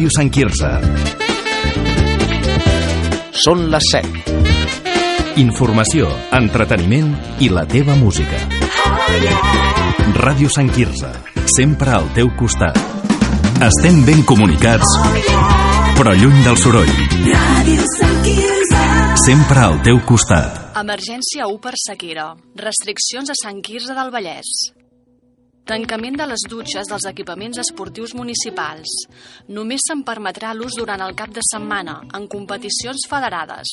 Ràdio Sant Quirze. Són les 7. Informació, entreteniment i la teva música. Ràdio Sant Quirze, sempre al teu costat. Estem ben comunicats, però lluny del soroll. Ràdio Sant Quirze. Sempre al teu costat. Emergència 1 per sequera. Restriccions a Sant Quirze del Vallès. Tancament de les dutxes dels equipaments esportius municipals. Només se'n permetrà l'ús durant el cap de setmana, en competicions federades.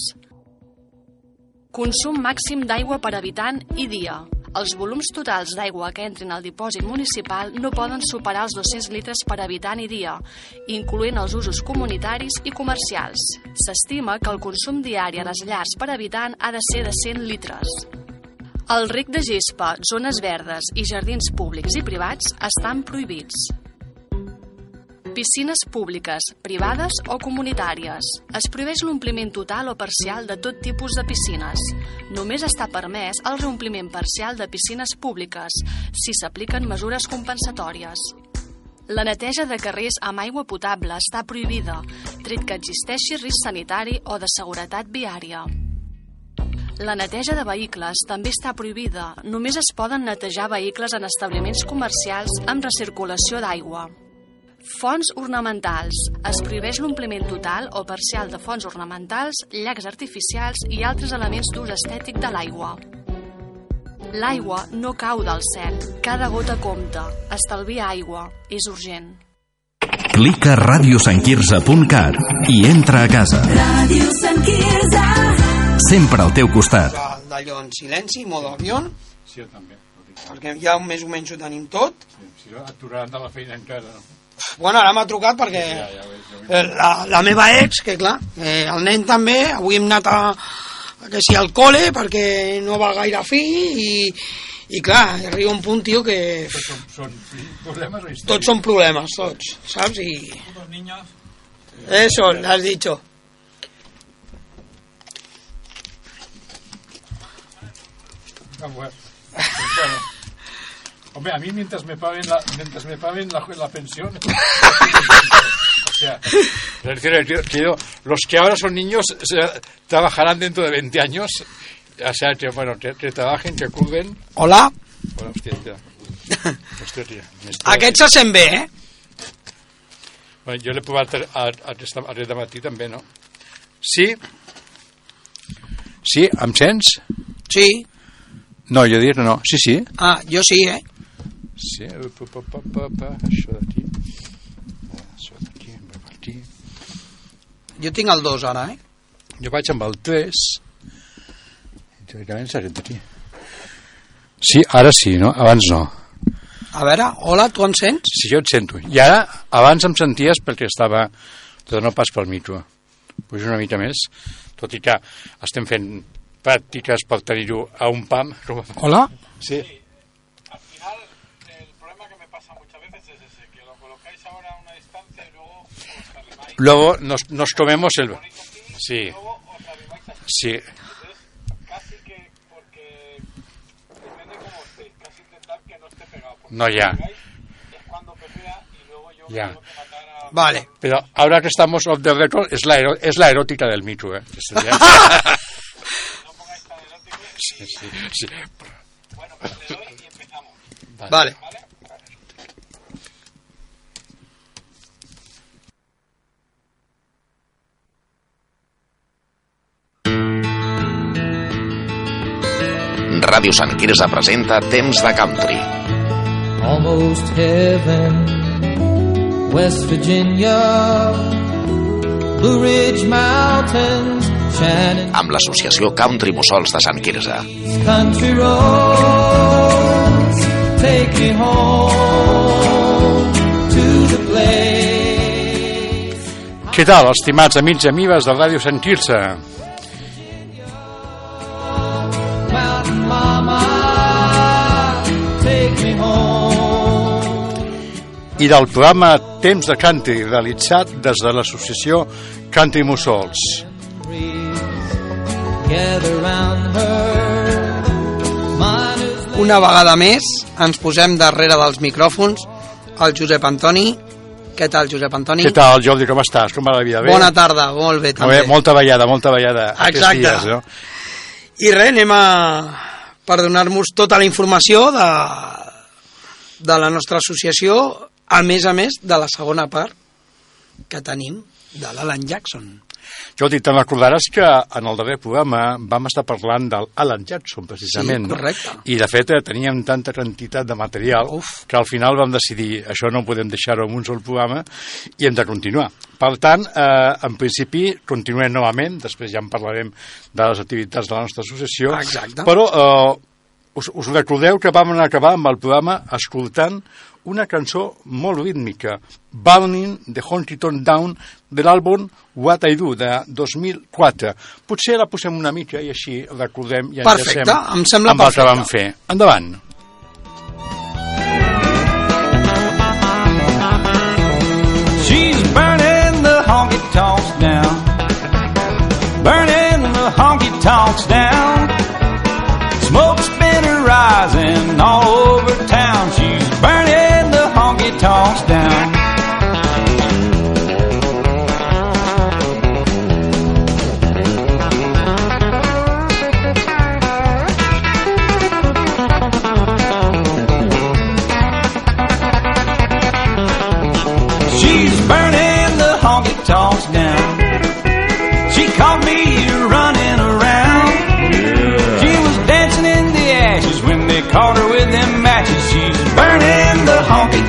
Consum màxim d'aigua per habitant i dia. Els volums totals d'aigua que entrin al dipòsit municipal no poden superar els 200 litres per habitant i dia, incloent els usos comunitaris i comercials. S'estima que el consum diari a les llars per habitant ha de ser de 100 litres. El rec de gespa, zones verdes i jardins públics i privats estan prohibits. Piscines públiques, privades o comunitàries. Es prohibeix l'ompliment total o parcial de tot tipus de piscines. Només està permès el reompliment parcial de piscines públiques, si s'apliquen mesures compensatòries. La neteja de carrers amb aigua potable està prohibida, tret que existeixi risc sanitari o de seguretat viària. La neteja de vehicles també està prohibida. Només es poden netejar vehicles en establiments comercials amb recirculació d'aigua. Fonts ornamentals. Es prohibeix l'ompliment total o parcial de fonts ornamentals, llacs artificials i altres elements d'ús estètic de l'aigua. L'aigua no cau del cel. Cada gota compta. Estalvia aigua. És urgent. Clica radiosantquirze.cat i entra a casa. Ràdio Sant Quirze. Sempre al teu costat. d'allò en silenci, modo avión, Sí, jo també. ho dic. perquè ja més o menys ho tenim tot. Sí, si no, aturaran de la feina encara. No? Bueno, ara m'ha trucat perquè Ja, ja ja eh, la, la meva ex, que clar, eh, el nen també, avui hem anat a, a que si al col·le perquè no va gaire fi i, i clar, arriba un punt, tio, que Tots són, són problemes o històries? tots són problemes, tots, saps? I Los niños... eso, l'has dicho. Ah, bueno. Pues bueno. Hombre, a mí mientras me paguen la, mientras me paguen la, la pensión... o sea, es decir, tío, tío, los que ahora son niños se- trabajarán dentro de 20 años. O sea, que, bueno, que, que trabajen, que curven. Hola, Bueno, hostia, tía. Hostia, tía. me estoy- aquest se sent bé, eh? Bueno, jo l'he provat a, a, a, aquesta- aquest matí també, no? Sí? Sí? Em sents? Sí, No, jo que no. Sí, sí. ah, jo sí, eh? Sí, pa, pa, pa, pa, pa, això d'aquí. Això d'aquí, per aquí. Jo tinc el 2 ara, eh? Jo vaig amb el 3. I teòricament aquest d'aquí. Sí, ara sí, no? Abans no. A veure, hola, tu em sents? Sí, jo et sento. I ara, abans em senties perquè estava... Però no pas pel micro. Pujo una mica més, tot i que estem fent pràctiques per tenir-ho a un pam. Com... Hola? Sí. Al final, el problema que me pasa muchas veces es ese, que lo colocáis ahora a una distancia y luego os arrimáis Luego nos, nos comemos el... Sí, sí. Entonces, casi que, porque depende cómo estéis, casi intentar que no esté pegado. Porque No, si ya. pegáis Es cuando pepea y luego yo Ya. Vale. Pero ahora que estamos off the record, es la, ero- es la erótica del micro, ¿eh? sí, sí, sí. Bueno, pues le doy y empezamos. Vale. ¿Vale? Ràdio Sant Quirze presenta Temps de Country. almost heaven. West Virginia, Blue Ridge Mountains, amb l'associació Country Mussols de Sant Quirze. country roads, take me home to the place. Què tal, estimats amics i amigues de Ràdio Sant Quirze? Mountain Mama, take me home. I del programa Temps de Country, realitzat des de l'associació Country Mussols. Una vegada més ens posem darrere dels micròfons el Josep Antoni Què tal, Josep Antoni? Què tal, Jordi, com estàs? Com va la vida? Bé? Bona tarda, molt bé, Molt també. bé, molta ballada, molta ballada Exacte. dies, no? I res, anem a... per donar-nos tota la informació de, de la nostra associació, a més a més de la segona part que tenim de l'Alan Jackson. Jordi, te'n recordaràs que en el darrer programa vam estar parlant del Alan Jackson, precisament. Sí, no? correcte. I, de fet, eh, teníem tanta quantitat de material Uf. que al final vam decidir això no podem deixar-ho en un sol programa i hem de continuar. Per tant, eh, en principi, continuem novament, després ja en parlarem de les activitats de la nostra associació, Exacte. però eh, us, us recordeu que vam acabar amb el programa escoltant una cançó molt rítmica, Burning de Huntington Down, de l'àlbum What I Do, de 2004. Potser la posem una mica i així recordem i Perfecte, enllacem em sembla amb el que perfecte. vam fer. Endavant. She's burning the honky tonks down. Burning the honky tonks down. Smoke's been rising all over town. The down.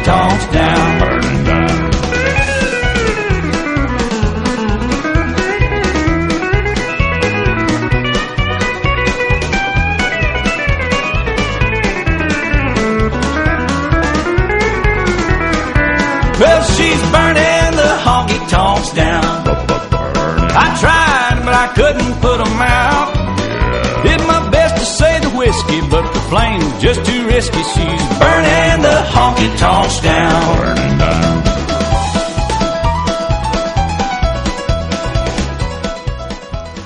Tonks down. Burning down. Well, she's burning the honky tonks down. I tried, but I couldn't put 'em out. The whiskey, but the flame's just too risky. She's burning the honky tonks down.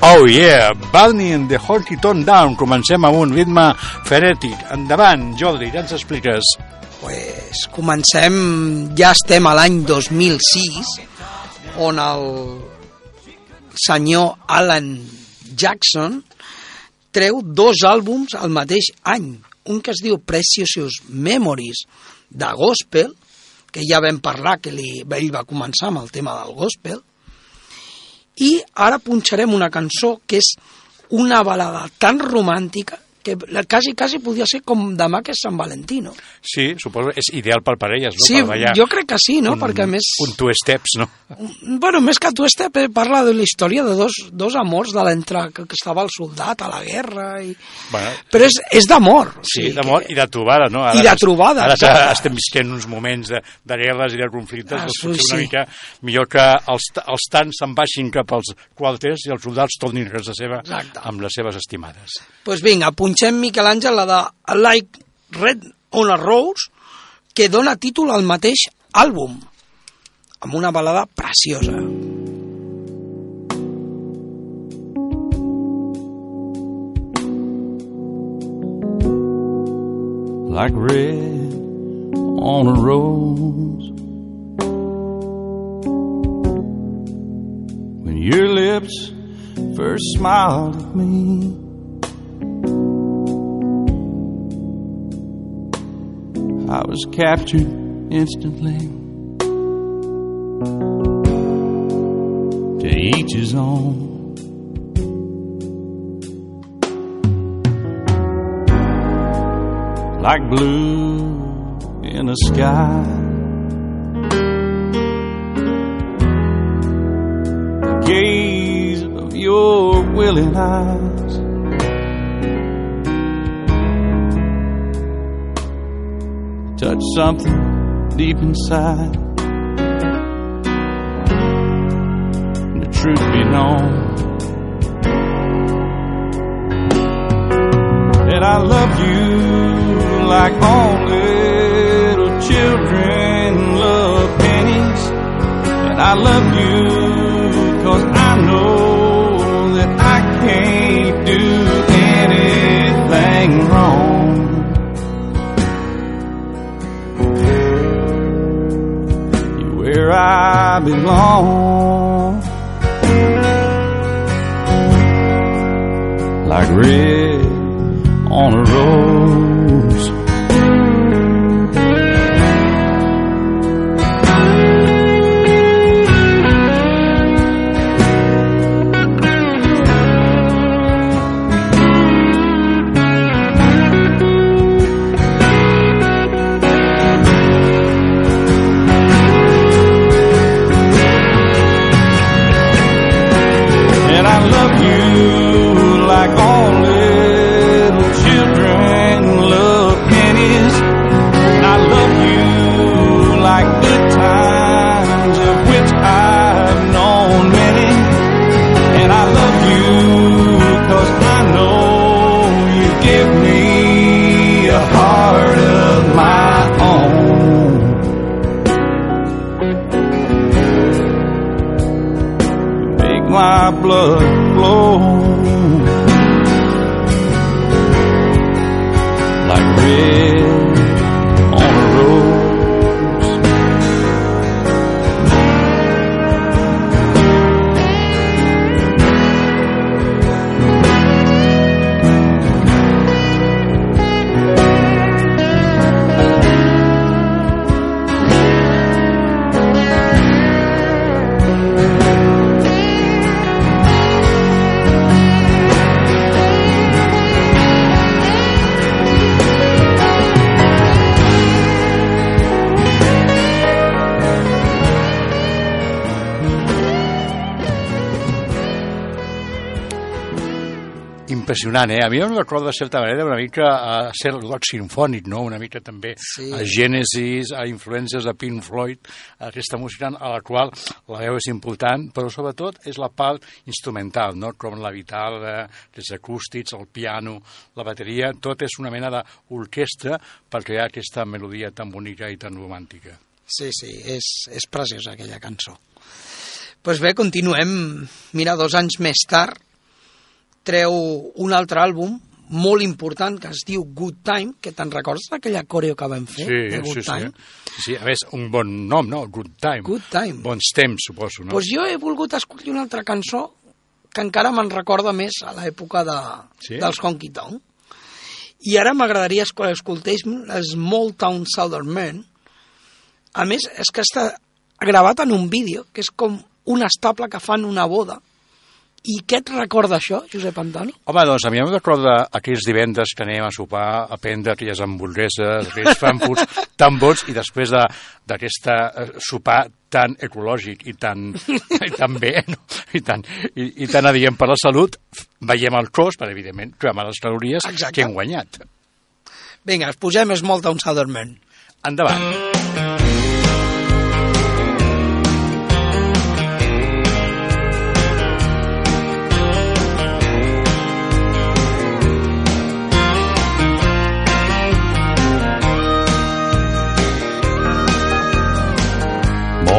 Oh yeah, Burning de Huntington Down. Comencem amb un ritme frenètic. Endavant, Jordi, ja ens expliques. Pues comencem, ja estem a l'any 2006, on el senyor Alan Jackson treu dos àlbums al mateix any. Un que es diu Precious Memories de Gospel, que ja vam parlar que li, ell va començar amb el tema del Gospel, i ara punxarem una cançó que és una balada tan romàntica que la- quasi, quasi podria ser com demà que és Sant Valentí, no? Sí, suposo és ideal per parelles, no? Sí, per ballar jo crec que sí, no? un, Perquè a més... Un two steps, no? Bueno, més que tu este parla de la història de dos, dos amors de l'entre que, que estava el soldat a la guerra i... Bueno, Però és, és d'amor. o Sí, sigui d'amor que- i de trobada, no? I de trobada, Ara exacte. estem visquent uns moments de, de guerres i de conflictes, Ah, doncs sí, una mica millor que els, els tants se'n baixin cap als quarters i els soldats tornin a casa seva Exacte. amb les seves estimades. Doncs pues vinga, punxem Miquel Àngel la de Like Red on a Rose, que dona títol al mateix àlbum, amb una balada preciosa. like red on a rose. When your lips first smiled at me, I was captured instantly. To each his own. like blue in the sky. The gaze of your willing eyes. Touch something deep inside. The truth be known. that I love you like only little children love pennies. And I love you Where belong. Like red on a rose. Impressionant, eh? A mi em recorda, de certa manera, una mica a ser el rock sinfònic, no? Una mica també Sí. a Genesis, a influències de Pink Floyd, aquesta música a la qual la veu és important, però sobretot és la part instrumental, no? Com la guitarra, els acústics, el piano, la bateria, tot és una mena d'orquestra per crear aquesta melodia tan bonica i tan romàntica. Sí, sí, és, és preciosa aquella cançó. Doncs pues bé, continuem. Mira, dos anys més tard treu un altre àlbum molt important que es diu Good Time, que te'n recordes d'aquella coreo que vam fer? Sí, de Good sí, sí. Time? Sí, sí, a més, un bon nom, no? Good Time. Good Time. Bons temps, suposo, no? Pues jo he volgut escollir una altra cançó que encara me'n recorda més a l'època de, Sí? dels Honky Tonk. I ara m'agradaria que escoltés Small Town Southern Man. A més, és que està gravat en un vídeo, que és com un estable que fan una boda. I què et recorda això, Josep Antoni? Home, doncs a mi em recorda aquells divendres que anem a sopar, a prendre aquelles hamburgueses, aquells frankfurts tan bons i després de- d'aquesta eh, sopar tan ecològic i tan, i tan bé, no? I, tan, i, i tan adient per la salut, veiem el cos per, evidentment, cremar les calories Exacte. que hem guanyat. Vinga, es posem Small Town Southern Man. Endavant.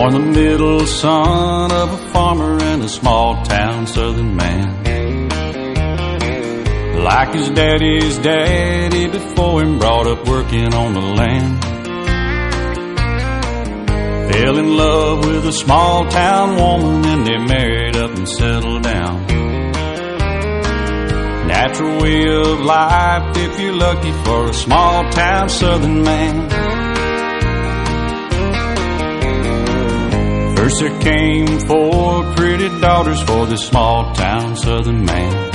Born the middle son of a farmer in a small town southern man. Like his daddy's daddy before him, brought up working on the land. Fell in love with a small town woman and they married up and settled down. Natural way of life if you're lucky for a small town southern man. First there came four pretty daughters for this small town southern man.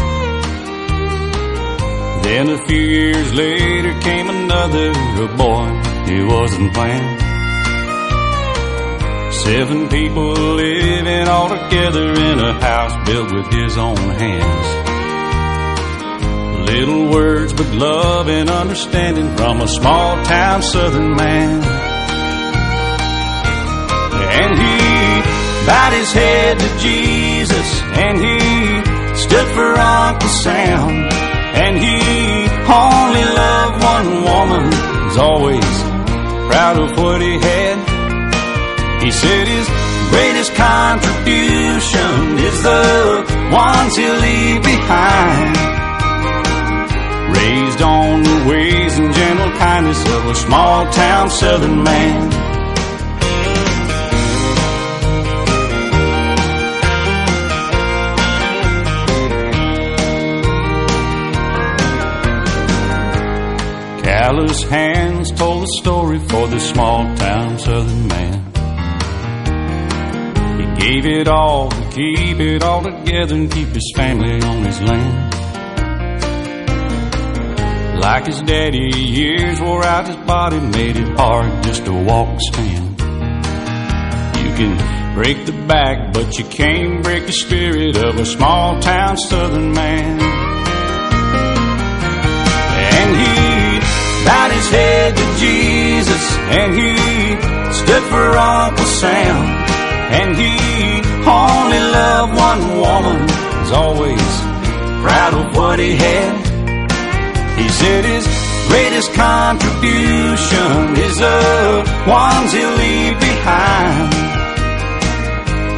Then a few years later came another a boy he wasn't planned. Seven people living all together in a house built with his own hands. Little words but love and understanding from a small town southern man. And he bowed his head to Jesus, and he stood for Uncle Sam. And he only loved one woman, was always proud of what he had. He said his greatest contribution is the ones he'll leave behind. Raised on the ways and gentle kindness of a small town southern man. Fatherless hands told the story for the small town southern man. He gave it all to keep it all together and keep his family on his land. Like his daddy, years wore out his body, made it hard just to walk and stand. You can break the back, but you can't break the spirit of a small town southern man. Head to Jesus, and he stood for Uncle Sam. And he only loved one woman, was always proud of what he had. He said his greatest contribution is the ones he'll leave behind.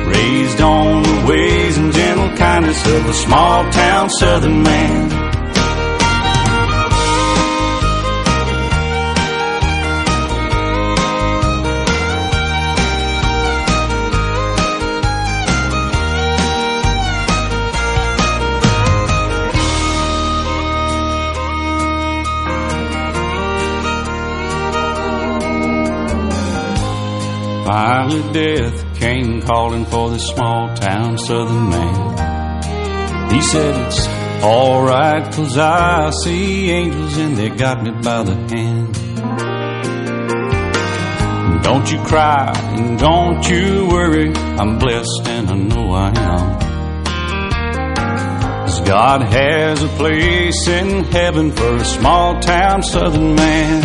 Raised on the ways and gentle kindness of a small town southern man. Finally, death came calling for this small town southern man. He said, It's alright, cause I see angels and they got me by the hand. Don't you cry and don't you worry, I'm blessed and I know I am. 'Cause God has a place in heaven for a small town southern man.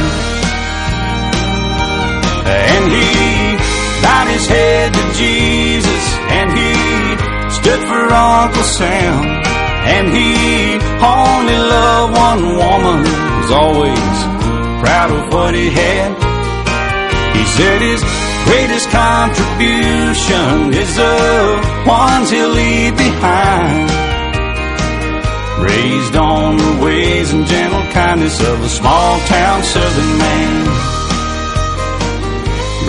And he bowed his head to Jesus, and he stood for Uncle Sam. And he only loved one woman, was always proud of what he had. He said his greatest contribution is the ones he'll leave behind. Raised on the ways and gentle kindness of a small town southern man.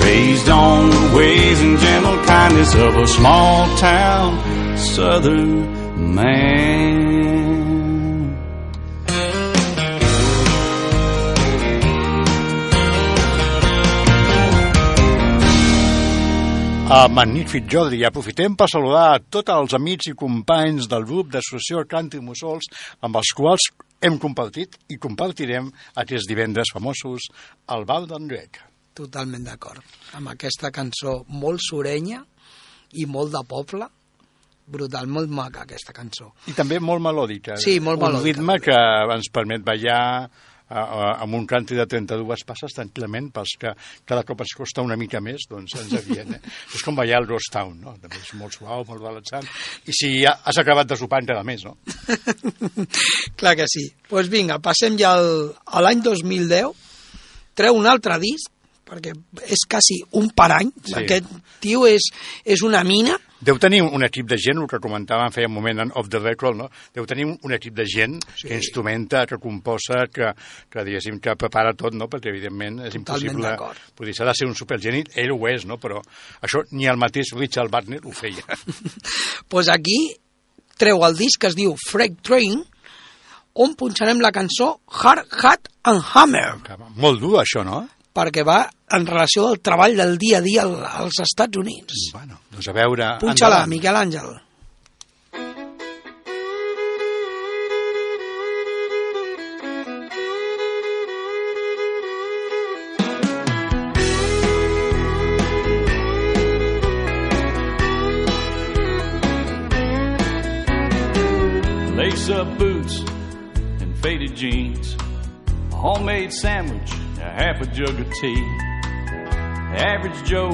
Raised on the ways and gentle kindness of a small town southern man. Ah, magnífic, Jordi. Aprofitem per saludar a tots els amics i companys del grup d'associació Canti Mussols amb els quals hem compartit i compartirem aquests divendres famosos al Val d'en Grec. Totalment d'acord. Amb aquesta cançó molt surenya i molt de poble, brutal, molt maca aquesta cançó. I també molt melòdica. Sí, molt Un melòdica. ritme que ens permet ballar amb un canti de 32 passes tranquil·lament pels que cada cop ens costa una mica més, doncs ens avien. Eh? és com ballar el Ghost Town, no? També és molt suau, molt relaxant. I si ja has acabat de sopar encara més, no? Clar que sí. Doncs pues vinga, passem ja al, a l'any 2010, treu un altre disc, perquè és quasi un per any, Sí. aquest tio és, és una mina, Deu tenir un equip de gent, el que comentàvem feia un moment en Off the Record, no? Deu tenir un, equip de gent sí. que instrumenta, que composa, que, que diguéssim, que prepara tot, no? Perquè, evidentment, és Totalment impossible... Vull dir, s'ha de ser un supergeni, ell ho és, no? Però això ni el mateix Richard Wagner ho feia. pues aquí treu el disc que es diu Freight Train, on punxarem la cançó Hard Hat and Hammer, Molt dur, això, no? Perquè va en relació al treball del dia a dia al- als Estats Units. Bueno, doncs a veure... Punxa-la. Miquel Àngel. lace up boots and faded jeans, a homemade sandwich, a half a jug of tea. Average Joe,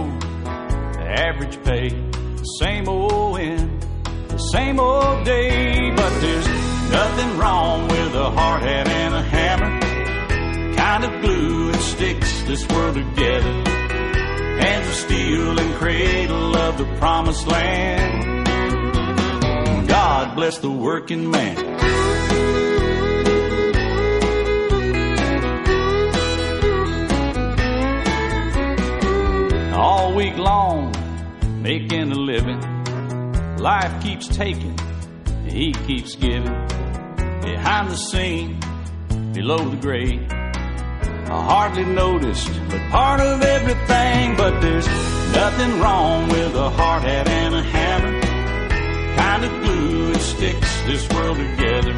the average pay, the same old end, the same old day. But there's nothing wrong with a hard hat and a hammer, kind of glue that sticks this world together. Hands of steel and cradle of the promised land. God bless the working man. All week long, making a living. Life keeps taking, he keeps giving. Behind the scene, below the grade. I hardly noticed, but part of everything. But there's nothing wrong with a hard hat and a hammer. Kind of glue that sticks this world together.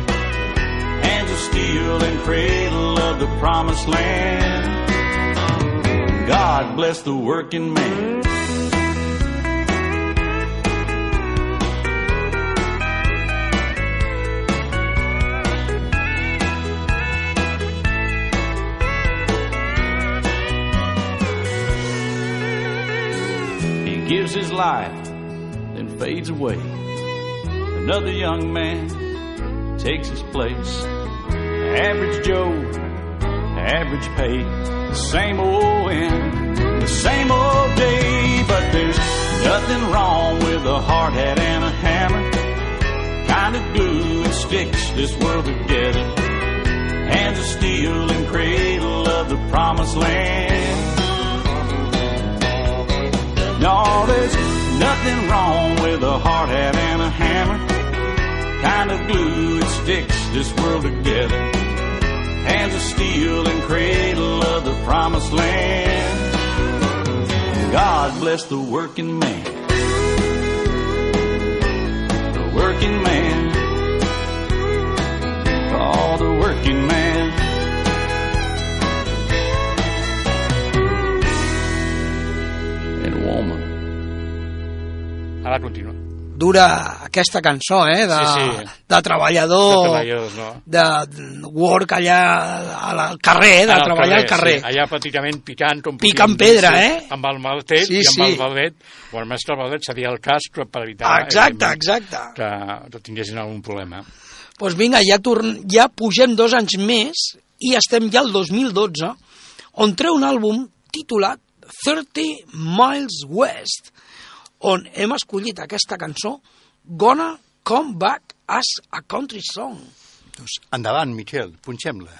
Hands of steel and cradle of the promised land. God bless the working man. He gives his life, then fades away. Another young man takes his place. Average Joe, average pay, the same old end, the same old day. But there's nothing wrong with a hard hat and a hammer. Kind of glue that sticks this world together. Hands of steel and cradle of the promised land. No, there's nothing wrong with a hard hat and a hammer. Kind of glue that sticks this world together. Hands of steel and cradle of the promised land. God bless the working man. The working man. Oh, the working man. And woman. Ara continua. Dura aquesta cançó, eh? De, Sí, sí. de treballador... De no? de work allà al carrer, de Al treballar al carrer. Sí, allà pràcticament picant, com Picant pedra, dir, eh? Amb el maltet Sí, i amb sí. el baldet. O el mestre baldet seria el casc per evitar Exacte, evidentment, exacte. que, que tinguessin algun problema. Doncs pues vinga, ja, torn... ja pugem dos anys més i estem ja al 2012, on treu un àlbum titulat 30 Miles West, on hem escollit aquesta cançó Gonna Come Back as a Country Song. Doncs endavant, Miquel, punxem-la.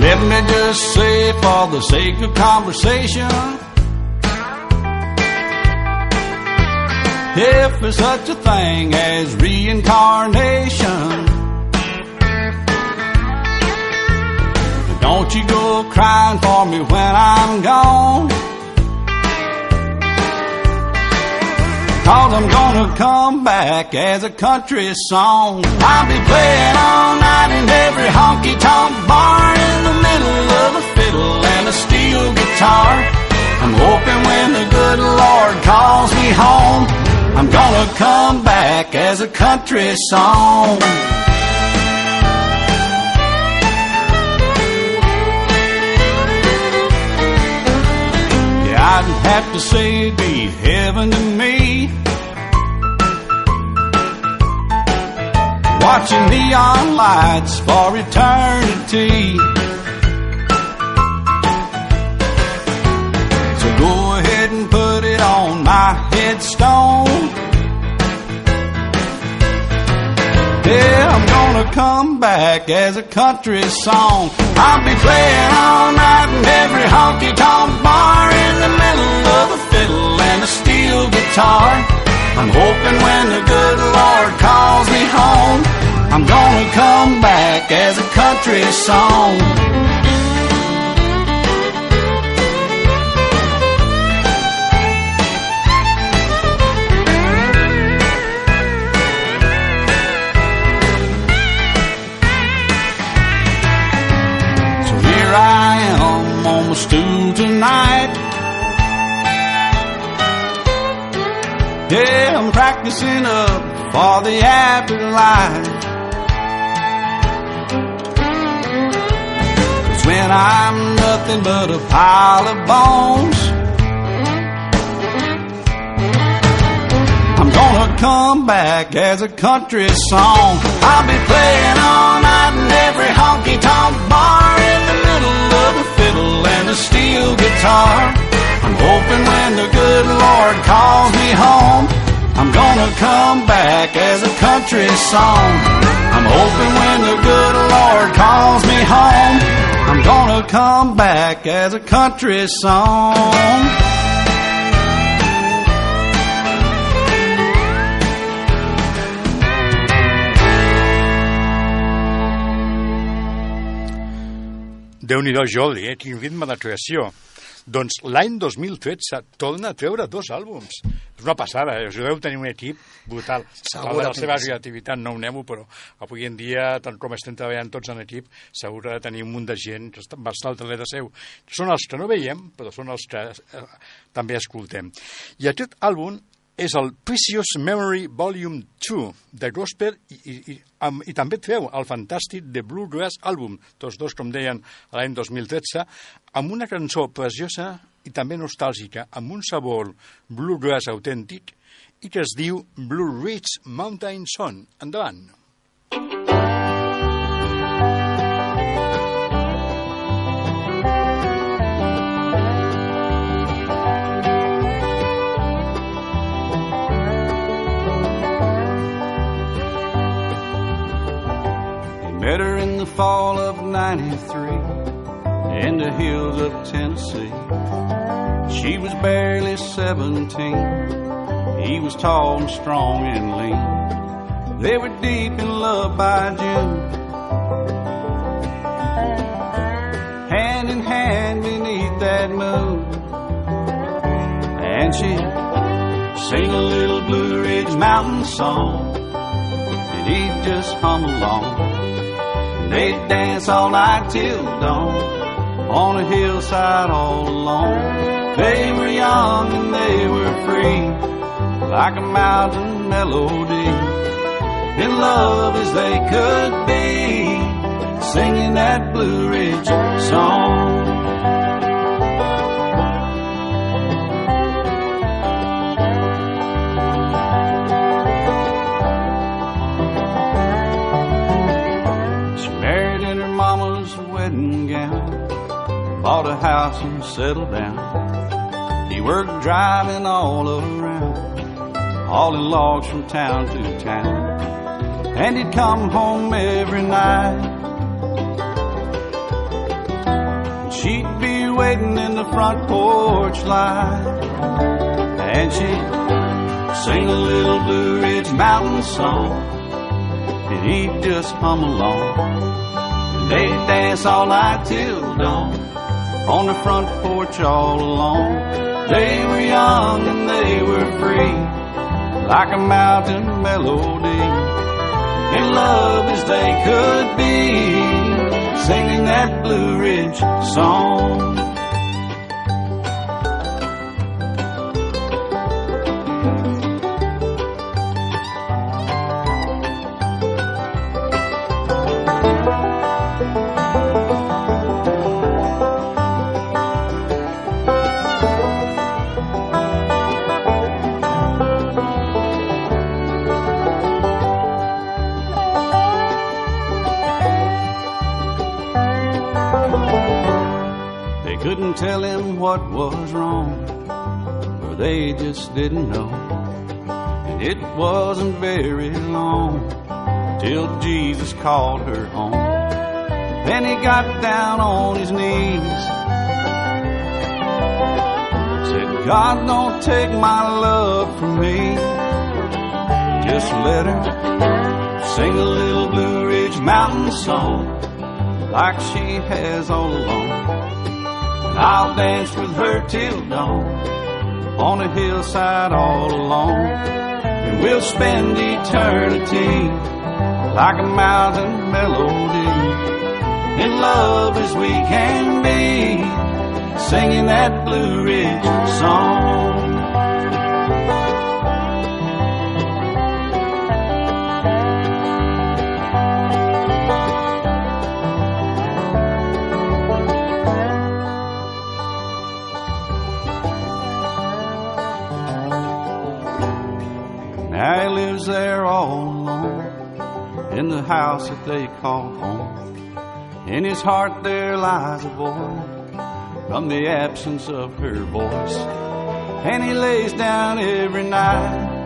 Let me just say, for the sake of conversation, if there's such a thing as reincarnation, don't you go crying for me when I'm gone. Cause I'm gonna come back as a country song. I'll be playing all night in every honky tonk bar in the middle of a fiddle and a steel guitar. I'm hoping when the good Lord calls me home, I'm gonna come back as a country song. I'd have to say it'd be heaven to me. Watching neon lights for eternity. So go ahead and put it on my headstone. Yeah, I'm gonna come back as a country song. I'll be playing all night in every honky tonk bar in the middle of a fiddle and a steel guitar. I'm hoping when the good Lord calls me home, I'm gonna come back as a country song. Stool tonight. Yeah, I'm practicing up for the afterlife. Cause when I'm nothing but a pile of bones, I'm gonna come back as a country song. I'll be playing all night in every honky tonk bar in the middle of a fiddle and a steel guitar. I'm hoping when the good Lord calls me home, I'm gonna come back as a country song. I'm hoping when the good Lord calls me home, I'm gonna come back as a country song. Déu-n'hi-do, Joli, eh? Quin ritme de creació. Doncs l'any 2013 torna a treure dos àlbums. És una passada, eh? us deu tenir un equip brutal. Segur de la seva creativitat no ho nego, però avui en dia, tant com estem treballant tots en equip, segur de tenir un munt de gent que va estar al darrere seu. Són els que no veiem, però són els que eh, també escoltem. I aquest àlbum és el Precious Memory Volume 2 de Gospel i, i, i, amb, i també treu el fantàstic The Bluegrass Album, tots dos, com deien, l'any 2013, amb una cançó preciosa i també nostàlgica, amb un sabor bluegrass autèntic i que es diu Blue Ridge Mountain Song. Endavant. He fall of 93 in the hills of Tennessee. She was barely 17. He was tall and strong and lean. They were deep in love by June. Hand in hand beneath that moon. And she sing a little Blue Ridge Mountain song. And he'd just hum along. They'd dance all night till dawn on a hillside all alone. They were young and they were free, like a mountain melody. In love as they could be, singing that Blue Ridge song. Bought a house and settled down. He worked driving all around, hauling logs from town to town. And he'd come home every night. And she'd be waiting in the front porch light. And she'd sing a little Blue Ridge Mountain song and he'd just hum along. And they'd dance all night till dawn on the front porch all alone. They were young and they were free, like a mountain melody. In love as they could be, singing that Blue Ridge song. Didn't know. And it wasn't very long till Jesus called her home. Then he got down on his knees, said, God, don't take my love from me. Just let her sing a little Blue Ridge Mountain song like she has all along. I'll dance with her till dawn on a hillside all alone. And we'll spend eternity like a mountain melody. In love as we can be, singing that Blue Ridge song. The house that they call home. In his heart there lies a void from the absence of her voice. And he lays down every night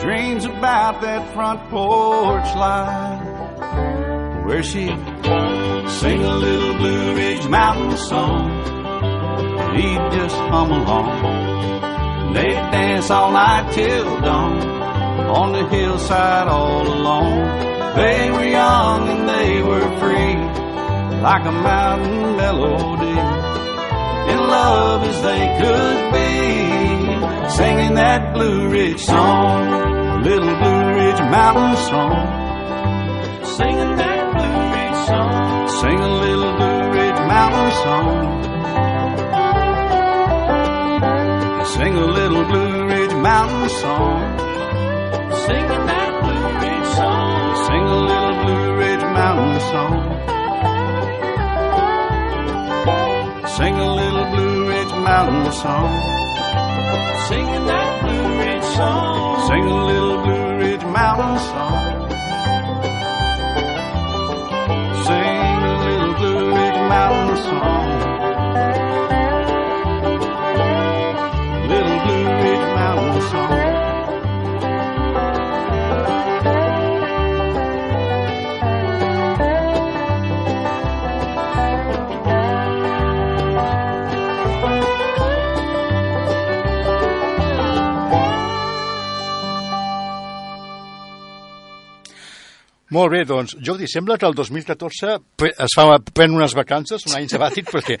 dreams about that front porch light. where she sing a little Blue Ridge Mountain song. He'd just hum along. They'd dance all night till dawn on the hillside all alone. They were young and they were free, like a mountain melody. In love as they could be, singing that Blue Ridge song, little Blue Ridge Mountain song. Singing that Blue Ridge song, sing a little Blue Ridge Mountain song. Sing a little Blue Ridge Mountain song. Singing that Blue Ridge song. Sing a little Blue Ridge Mountain song. Sing a little Blue Ridge Mountain song. Singing that Blue Ridge song. Sing a little Blue Ridge Mountain song. Sing a little Blue Ridge Mountain song. Little Blue Ridge Mountain song. Molt bé, doncs, Jordi, sembla que el 2014 pre- es fa, pren unes vacances, un any sabàtic, perquè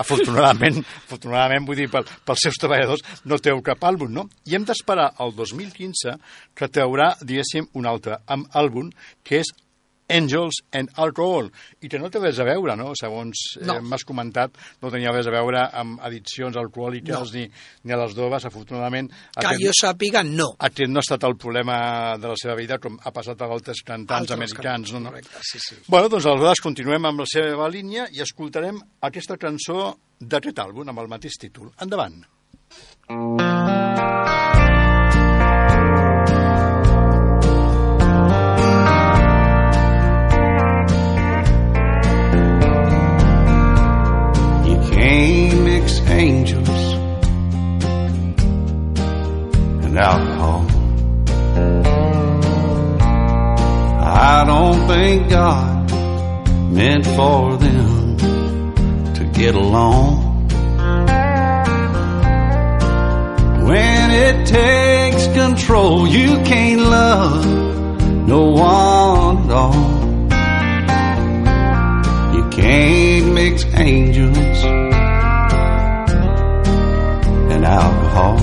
afortunadament, afortunadament vull dir, pel, pels seus treballadors no treu cap àlbum, no? I hem d'esperar el 2015 que traurà, diguéssim, un altre àlbum, que és Angels and Alcohol, i que no té res a veure, no? Segons No. eh, m'has comentat, no tenia res a veure amb addiccions alcohòliques No. ni, ni a les drogues, afortunadament. Que aquest- jo sàpiga, no. aquest no ha estat el problema de la seva vida com ha passat a altres cantants Altres americans. No, no? Correcte, sí, sí. Bueno, doncs aleshores continuem amb la seva línia i escoltarem aquesta cançó d'aquest àlbum amb el mateix títol. Endavant. You don't God meant for them to get along. When it takes control, you can't love no one at all. You can't mix angels and alcohol.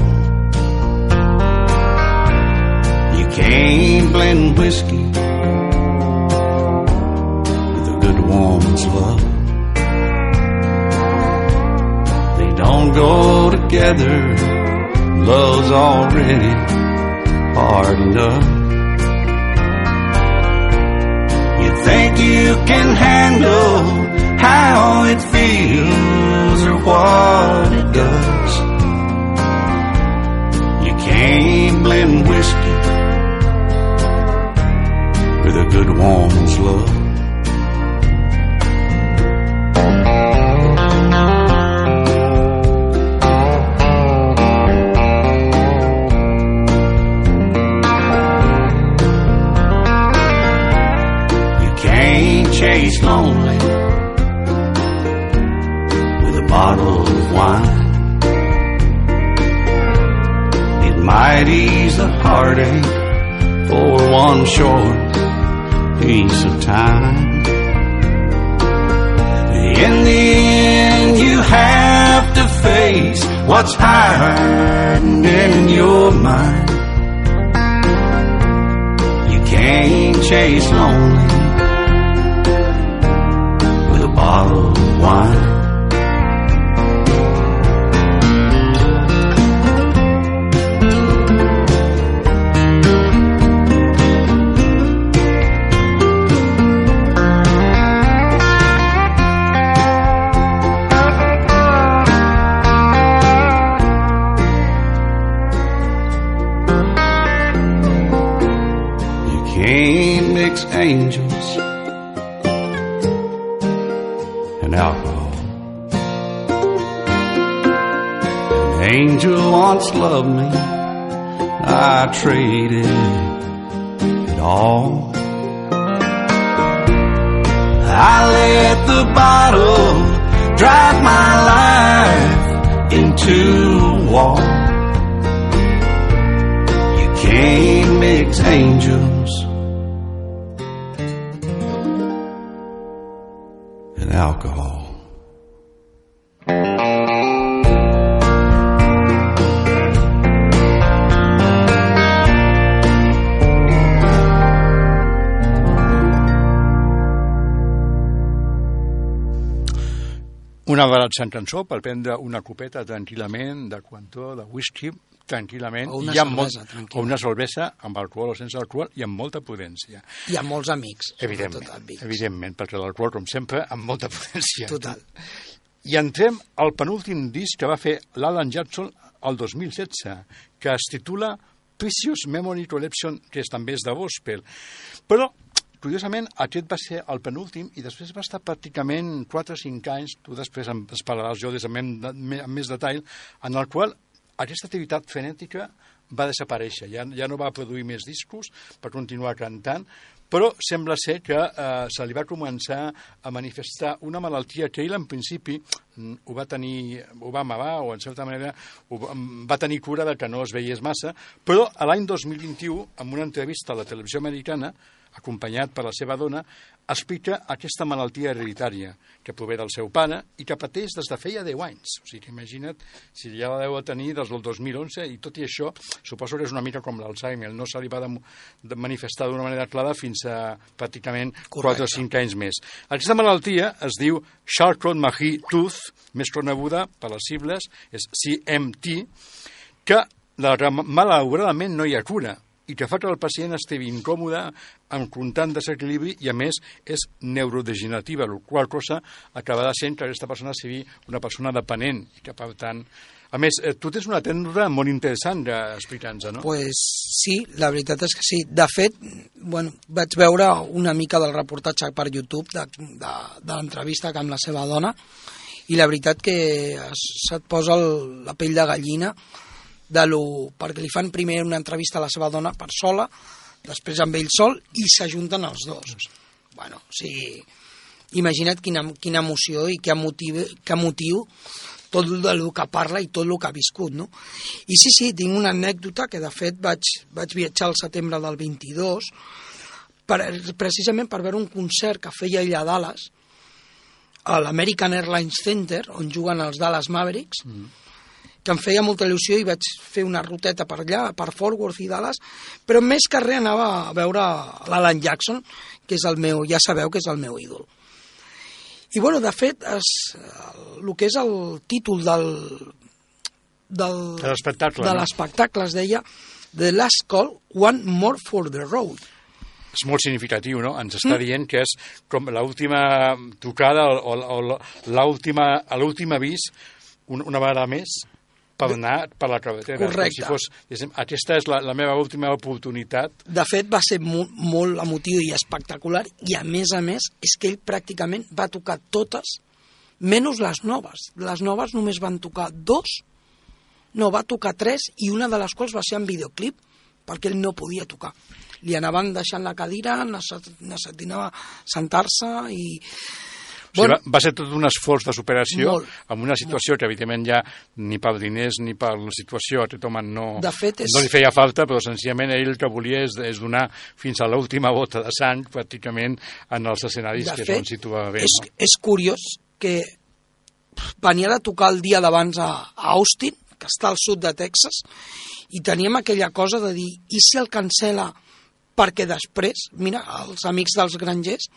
You can't blend whiskey good woman's love. They don't go together. Love's already hard enough. You think you can handle how it feels or what it does. You can't blend whiskey with a good woman's love. Bottle of wine. It might ease the heartache for one short piece of time. In the end, you have to face what's hiding in your mind. You can't chase lonely with a bottle of wine. Angels and alcohol. An angel once loved me, I traded it all. I let the bottle drive my life into a wall. You can't mix angels alcohol. Una relaxant cançó per prendre una copeta tranquil·lament de quantó, de whisky, tranquil·lament, O una i amb cervesa, molt, o una cervesa amb alcohol o sense alcohol i amb molta prudència. I amb molts amics. Evidentment, amics. evidentment, perquè l'alcohol, com sempre, amb molta prudència. Total. I entrem al penúltim disc que va fer l'Alan Jackson el 2016, que es titula Precious Memory Collection, que és, també és de gospel. Però, curiosament, aquest va ser el penúltim i després va estar pràcticament 4 o 5 anys, tu després em parlaràs jo des amb, amb més detall, en el qual aquesta activitat frenètica va desaparèixer, ja, ja no va produir més discos per continuar cantant, però sembla ser que eh, se li va començar a manifestar una malaltia que ell en principi mm, ho va tenir, ho va amagar o en certa manera ho va, va tenir cura de que no es veiés massa, però l'any 2021, en una entrevista a la televisió americana, acompanyat per la seva dona, explica aquesta malaltia hereditària que prové del seu pare i que pateix des de feia 10 anys. O sigui, imagina't si ja la deu tenir des del 2011 i tot i això suposo que és una mica com l'Alzheimer, no se li va de, de manifestar d'una manera clara fins a pràcticament 4 o 5 anys més. Aquesta malaltia es diu Charcot-Marie Tooth, més coneguda per les sigles, és CMT, que malauradament no hi ha cura i que fa que el pacient estigui incòmode amb constant desequilibri i a més és neurodegenerativa, la qual cosa acabarà sent que aquesta persona sigui una persona dependent i que per tant a més, eh, tu tens una tèndora molt interessant d'explicar-nos, no? Pues sí, la veritat és que sí. De fet, bueno, vaig veure una mica del reportatge per YouTube de, de, de l'entrevista amb la seva dona i la veritat que se't posa el, la pell de gallina de lo, perquè li fan primer una entrevista a la seva dona per sola, després amb ell sol i s'ajunten els dos. Bueno, o sigui, imagina't quina, quina emoció i què motiu, què motiu tot el que parla i tot el que ha viscut, no? I sí, sí, tinc una anècdota que de fet vaig, vaig viatjar al setembre del 22 per, precisament per veure un concert que feia ell a Dallas a l'American Airlines Center on juguen els Dallas Mavericks mm. Que em feia molta il·lusió i vaig fer una ruteta per allà, per Fort Worth i Dallas però més que res anava a veure l'Alan Jackson que és el meu, ja sabeu que és el meu ídol i bueno, de fet, es, el que és el títol del, del, De l'espectacle, de no? l'espectacle es deia The Last Call, One More for the Road. és molt significatiu, no? Ens està dient que és com l'última tocada o, o, o l'última avís un, una vegada més per anar per la carretera. Correcte. Com Si fos, diguéssim, aquesta és la, la meva última oportunitat. De fet, va ser molt, molt emotiu i espectacular, i a més a més, és que ell pràcticament va tocar totes, menys les noves. Les noves només van tocar dos, no, va tocar tres, i una de les quals va ser en videoclip, perquè ell no podia tocar. Li anaven deixant la cadira, necessitava sentar-se i... O sigui, va, va ser tot un esforç de superació Molt, amb una situació que, evidentment, ja ni per diners ni per la situació a tothom no, De fet, és- no li feia falta, però senzillament ell el que volia és, és donar fins a l'última bota de sang, pràcticament, en els escenaris De que fet, on situava bé. és, no? és curiós que venia de tocar el dia d'abans a, a Austin, que està al sud de Texas, i teníem aquella cosa de dir, i si el cancela perquè després, mira, els amics dels grangers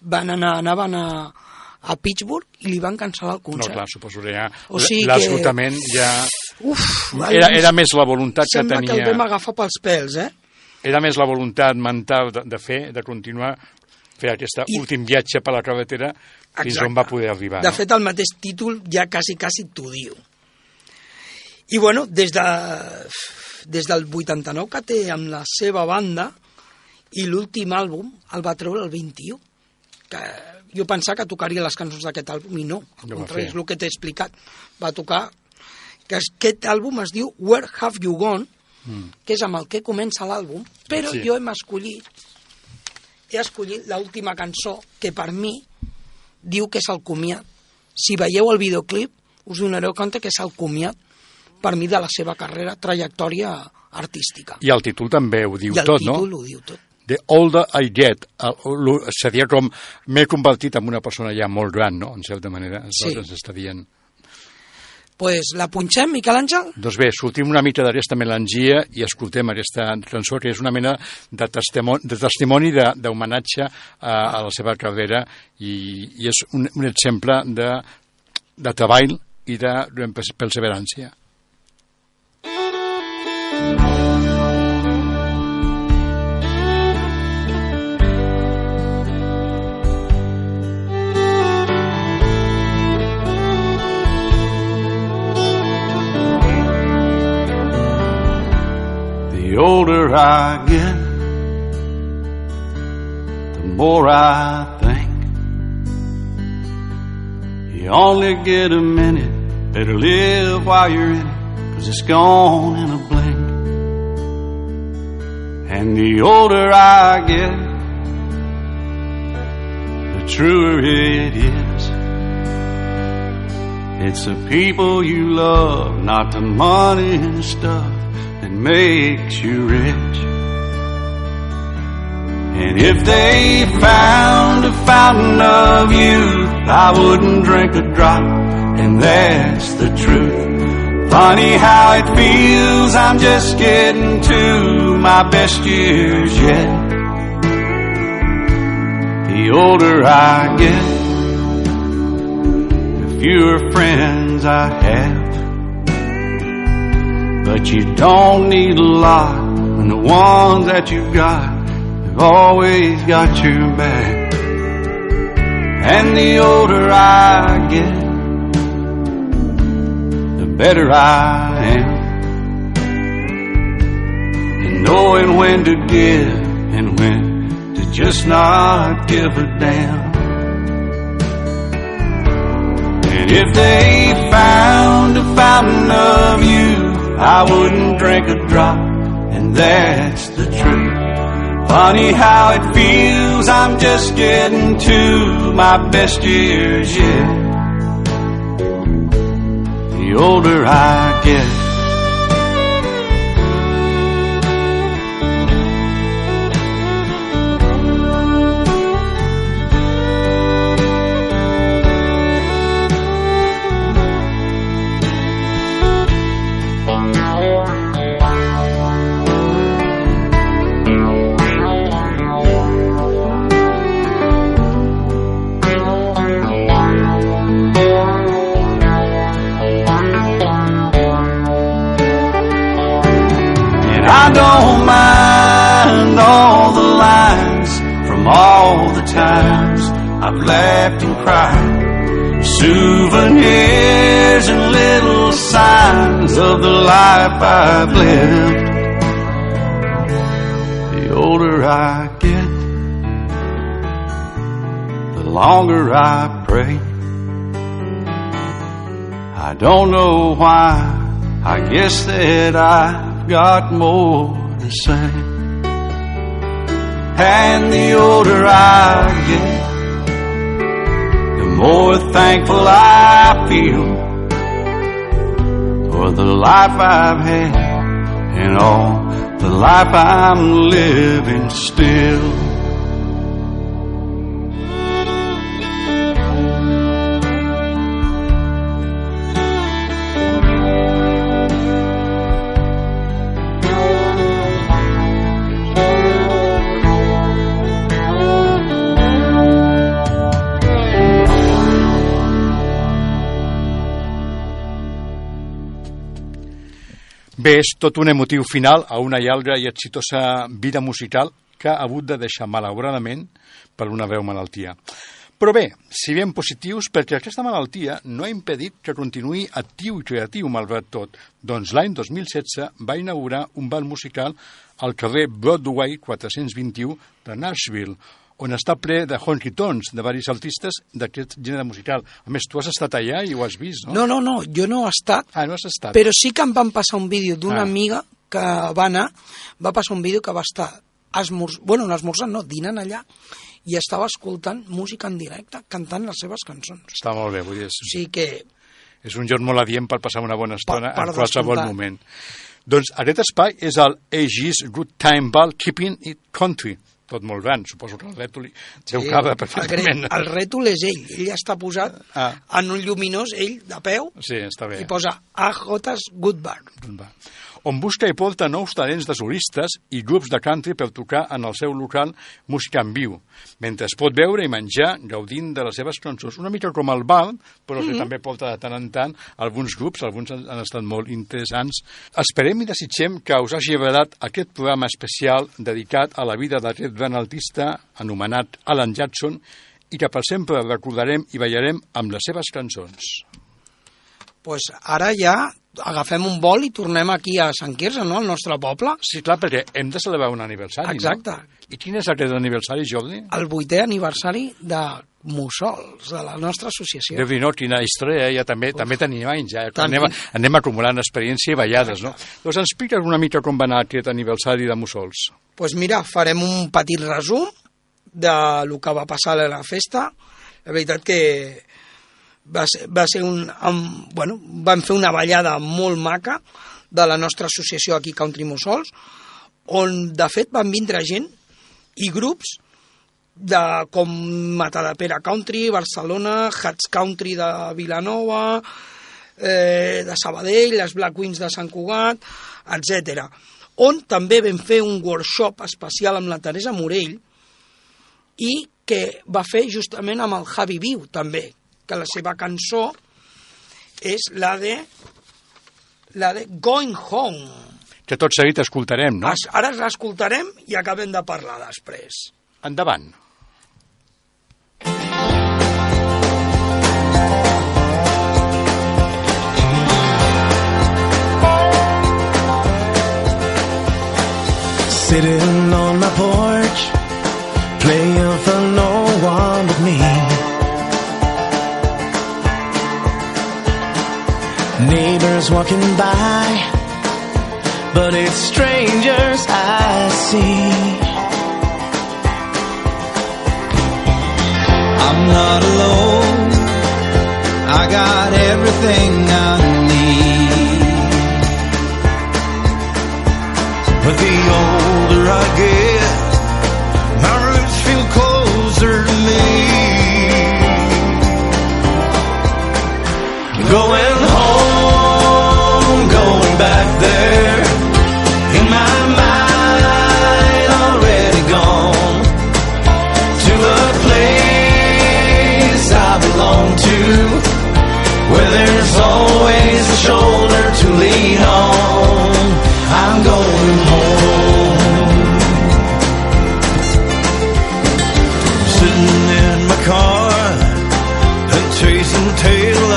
van anar, anaven a, a Pittsburgh i li van cancel·lar el No, concert. clar, suposo que ja O sigui que- l'esgotament ja... Uf, Era, era més la voluntat que Sembla que el tenia... vam agafar pels pèls, eh? Era més la voluntat mental de, de fer, de continuar, fer aquest I- últim viatge per la carretera fins Exacte. on va poder arribar. De no? fet, el mateix títol ja quasi, quasi t'ho diu. I bueno, des, de, des del 89 que té amb la seva banda i l'últim àlbum el va treure el 21 que jo pensava que tocaria les cançons d'aquest àlbum i no, al No contrari, és el que t'he explicat va tocar que es- aquest àlbum es diu Where Have You Gone Mm. que és amb el que comença l'àlbum però Sí. jo hem escollit he escollit l'última cançó que per mi diu que és el comiat. Si veieu el videoclip, us donareu compte que és el comiat per mi de la seva carrera, trajectòria artística. I el títol també ho diu I el tot, no? títol ho diu tot. The older I get, el- seria com m'he convertit en una persona ja molt gran, no?, en certa manera. Sí. Ens està dient. pues la punxem, Miquel Àngel? Doncs bé, sortim una mica d'aquesta melangia i escoltem aquesta cançó que és una mena de testimoni de testimoni de- d'homenatge a, a la seva carrera i, i és un, un exemple de, de treball i de, de perseverància. The older I get, the more I think. You only get a minute, better live while you're in it, cause it's gone in a blink. And the older I get, the truer it is. It's the people you love, not the money and stuff makes you rich. And if they found a fountain of youth, I wouldn't drink a drop, and that's the truth. Funny how it feels, I'm just getting to my best years yet. The older I get, the fewer friends I have. But you don't need a lot when the ones that you've got have always got your back. And the older I get, the better I am. And knowing when to give and when to just not give a damn. And if they found a fountain of youth, I wouldn't drink a drop, and that's the truth. Funny how it feels, I'm just getting to my best years yet. The older I get. Don't mind all the lines from all the times I've laughed and cried. Souvenirs and little signs of the life I've lived. The older I get, the longer I pray. I don't know why. I guess that Got more to say. And the older I get, the more thankful I feel for the life I've had and all the life I'm living still. Bé, és tot un emotiu final a una llarga i exitosa vida musical que ha hagut de deixar malauradament per una veu malaltia. Però bé, si ben positius, perquè aquesta malaltia no ha impedit que continuï actiu i creatiu malgrat tot. Doncs l'any 2016 va inaugurar un ball musical al carrer Broadway 421 de Nashville, on està ple de honky tonks, de varis artistes d'aquest gènere musical. A més, tu has estat allà i ho has vist, no? No, no, no, jo no he estat, Ah, no has estat. però sí que em van passar un vídeo d'una Ah. amiga que va anar, va passar un vídeo que va estar esmorz... bueno, no esmorzant, no, dinant allà, i estava escoltant música en directe, cantant les seves cançons. Està molt bé, vull dir, és, O sigui que és un lloc molt adient per passar una bona estona Per- per en qualsevol moment. Doncs aquest espai és el AG's Good Time Ball Keeping It Country. Tot molt bé, suposo que el rètol deu cabre el, perfectament. gre- el rètol és ell, ell està posat Ah. en un lluminós, ell de peu, Sí, està bé. i posa AJ's Good Bar. On busca i porta nous talents de solistes i grups de country per tocar en el seu local música en viu, mentre es pot veure i menjar gaudint de les seves cançons. Una mica com el bal, però que Mhm. també porta de tant en tant alguns grups, alguns han, han estat molt interessants. Esperem i desitgem que us hagi agradat aquest programa especial dedicat a la vida d'aquest gran artista anomenat Alan Jackson i que per sempre recordarem i ballarem amb les seves cançons. pues ara ja agafem un vol i tornem aquí a Sant Quirze, no?, al nostre poble. Sí, clar, perquè hem de celebrar un aniversari, Exacte. no? I quin és aquest aniversari, Jordi? El vuitè aniversari de Mussols, de la nostra associació. déu nhi quina història, eh? ja també, també tenim anys, ja. Tant. Anem, anem acumulant experiència i ballades, no? Doncs explica't una mica com va anar aquest aniversari de Mussols. pues mira, farem un petit resum de lo que va passar a la festa. La veritat que va ser, va ser un... Amb, bueno, vam fer una ballada molt maca de la nostra associació aquí Country Mussols, on de fet van vindre gent i grups de, com Matadepera Country, Barcelona, Hats Country de Vilanova, eh, de Sabadell, les Black Wings de Sant Cugat, etc. On també vam fer un workshop especial amb la Teresa Morell i que va fer justament amb el Javi Viu, també, que la seva cançó és la de la de Going Home. Que tot seguit escoltarem, no? Es- Ara l'escoltarem i acabem de parlar després. Endavant. Sitting Neighbors walking by, but it's strangers I see. I'm not alone, I got everything I need. But the older I get, my roots feel closer to me. Going going back there. In my mind, already gone to a place I belong to, where there's always a shoulder to lean on. I'm going home. Sitting in my car and chasing tail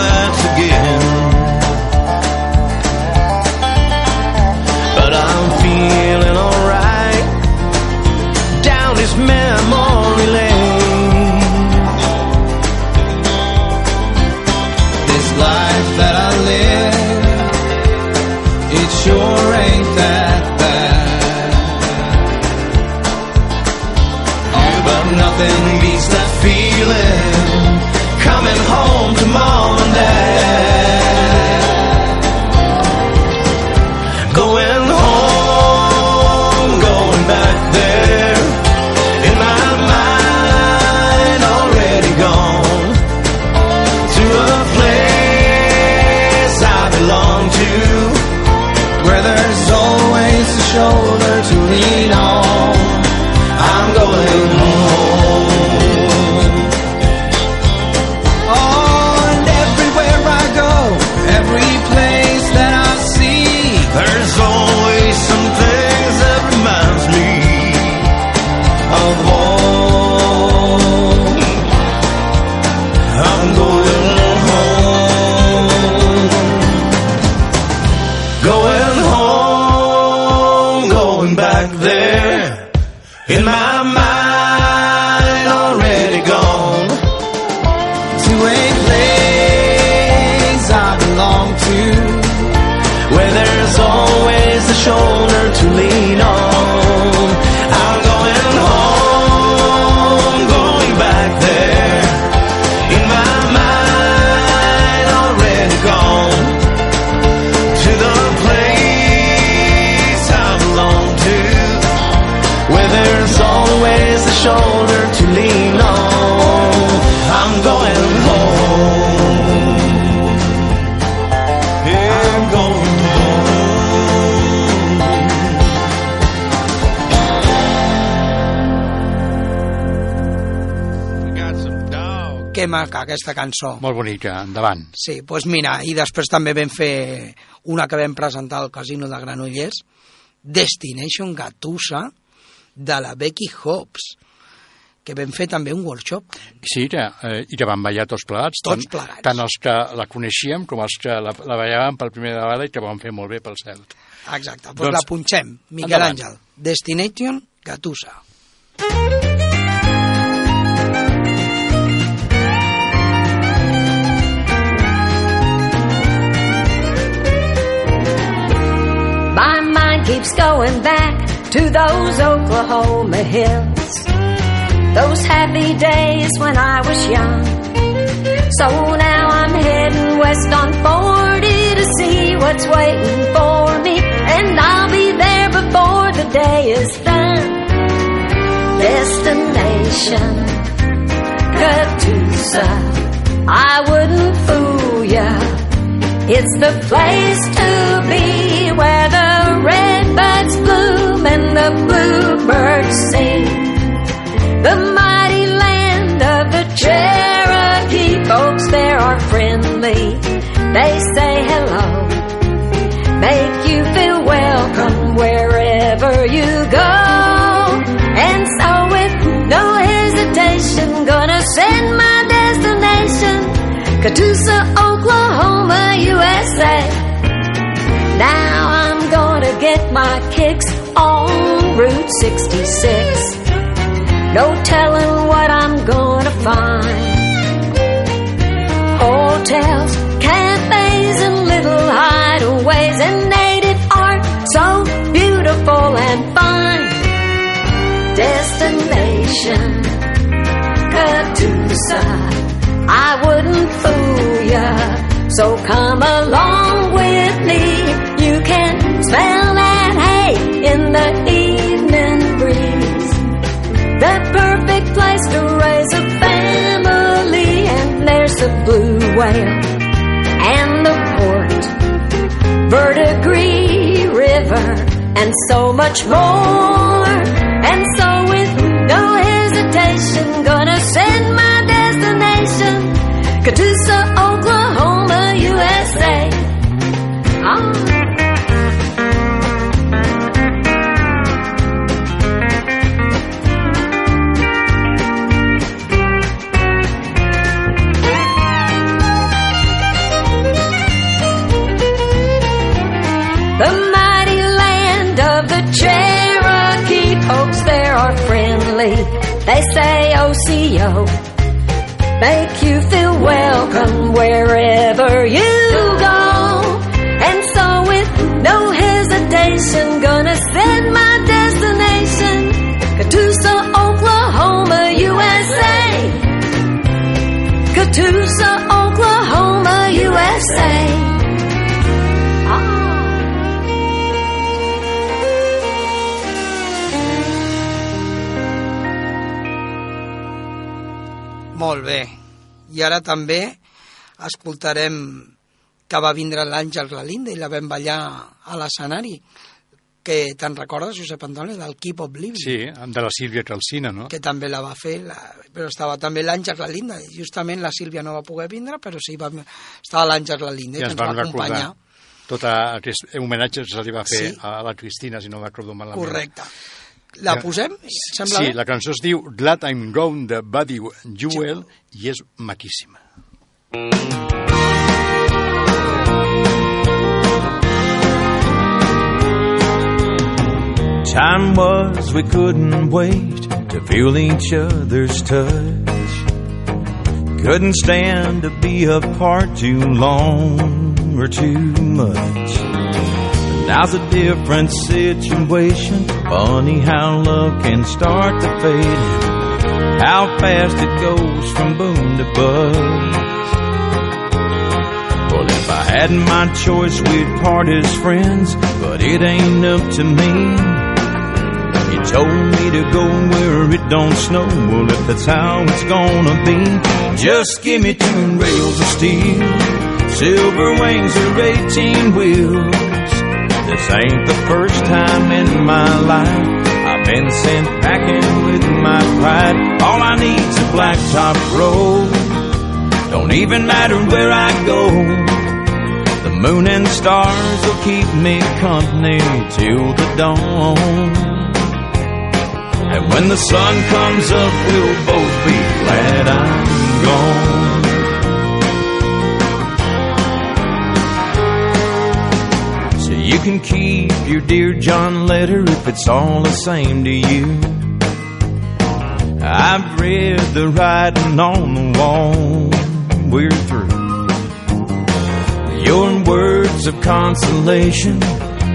that feeling. Coming home aquesta cançó. Molt bonica, endavant. Sí, doncs pues mira, i després també vam fer una que vam presentar al Casino de Granollers, Destination Gatusa, de la Becky Hobbs, que vam fer també un workshop. Sí, que, eh, i que van ballar tots plegats. Tots tant, plegats. Tant els que la coneixíem com els que la, la ballàvem per primera vegada i que van fer molt bé pel cel. Exacte, doncs, doncs la punxem. Miquel endavant. Àngel, Destination Gatusa. My keeps going back to those Oklahoma hills. Those happy days when I was young. So now I'm heading west on 40 to see what's waiting for me. And I'll be there before the day is done. Destination Catoosa. I wouldn't fool ya. It's the place to be where the the bluebirds sing. The mighty land of the Cherokee folks there are friendly. They say hello, make you feel welcome wherever you go. And so with no hesitation, gonna send my destination, Catoosa, 66. No telling what I'm gonna find. Hotels, cafes, and little hideaways, and native art so beautiful and fine. Destination Catoosa. I wouldn't fool ya. So come along and the port, Verdigris River, and so much more. And so with no hesitation, OCO, make you feel welcome wherever you Molt bé. I ara també escoltarem que va vindre l'Àngel Lalinda i la vam ballar a l'escenari que te'n recordes, Josep Antoni, del Keep Oblivion? Sí, de la Sílvia Calcina, no? que també la va fer, la, però estava també l'Àngel Lalinda, i justament la Sílvia no va poder vindre, però sí, va, estava l'Àngel Lalinda, I que ens ens va van acompanyar. tot aquest homenatge se li va fer Sí. a la Cristina, si no recordo malament. Correcte. La posem? Sembla sí, bé? la cançó es diu Glad I'm Gone de Buddy Jewel i és maquíssima. Time was we couldn't wait to feel each other's touch. Couldn't stand to be apart too long or too much. Now's a different situation. Funny how love can start to fade. How fast it goes from boom to bust. Well, if I had my choice, we'd part as friends, but it ain't up to me. You told me to go where it don't snow. Well, if that's how it's gonna be, just give me two rails of steel, silver wings or eighteen wheels. This ain't the first time in my life I've been sent packing with my pride. All I need's a blacktop road Don't even matter where I go. The moon and stars will keep me company till the dawn. And when the sun comes up, we'll both be glad I'm gone. You can keep your dear John letter if it's all the same to you. I've read the writing on the wall. We're through. Your words of consolation,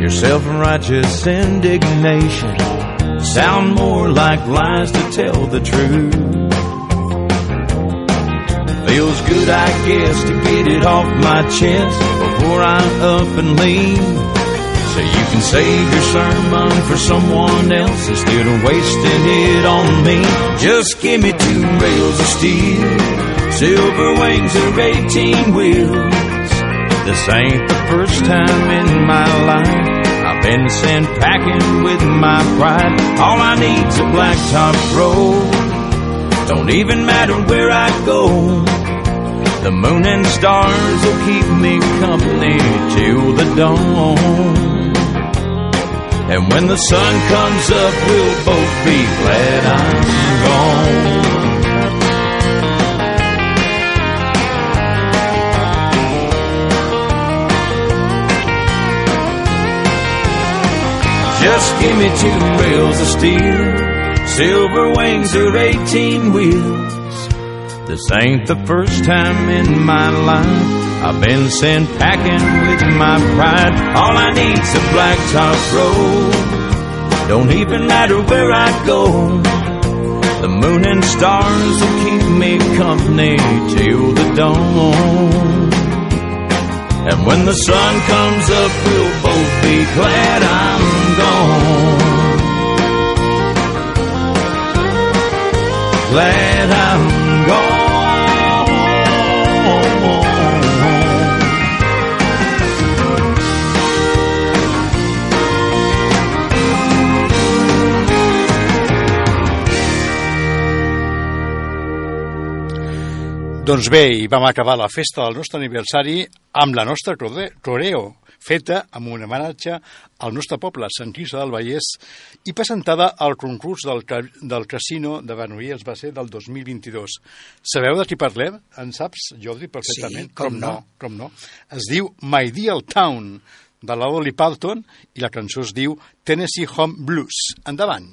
your self righteous indignation sound more like lies to tell the truth. Feels good, I guess, to get it off my chest before I'm up and leave. So you can save your sermon for someone else instead of wasting it on me. Just give me two rails of steel, silver wings or 18 wheels. This ain't the first time in my life I've been sent packing with my pride. All I need's a blacktop road. Don't even matter where I go. The moon and stars will keep me company till the dawn. And when the sun comes up, we'll both be glad I'm gone. Just give me two rails of steel, silver wings or 18 wheels. This ain't the first time in my life I've been sent packing with my pride. All I need's a blacktop road. Don't even matter where I go. The moon and stars will keep me company till the dawn. And when the sun comes up, we'll both be glad I'm gone. Glad Doncs bé, i vam acabar la festa del nostre aniversari amb la nostra coreo, feta amb un homenatge al nostre poble, Sant Quirze del Vallès, i presentada al concurs del, del casino de Granollers va ser del 2022. Sabeu de qui parlem? En saps, Jordi, perfectament? Sí, com no. Com no. Es diu My Ideal Town, de la Dolly Parton, i la cançó es diu Tennessee Home Blues. Endavant.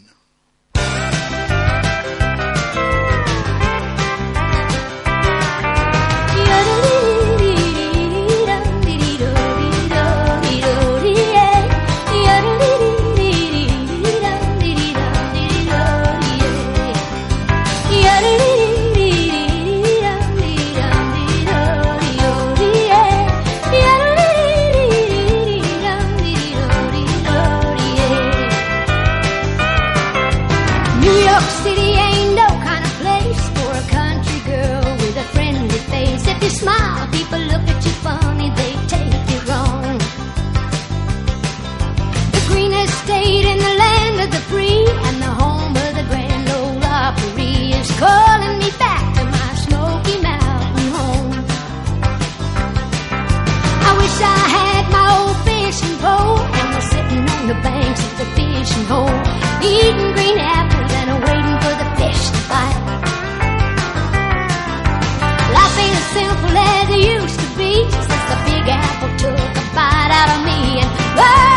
hole, eating green apples and waiting for the fish to bite. Life ain't as simple as it used to be since the big apple took a bite out of me and. Oh,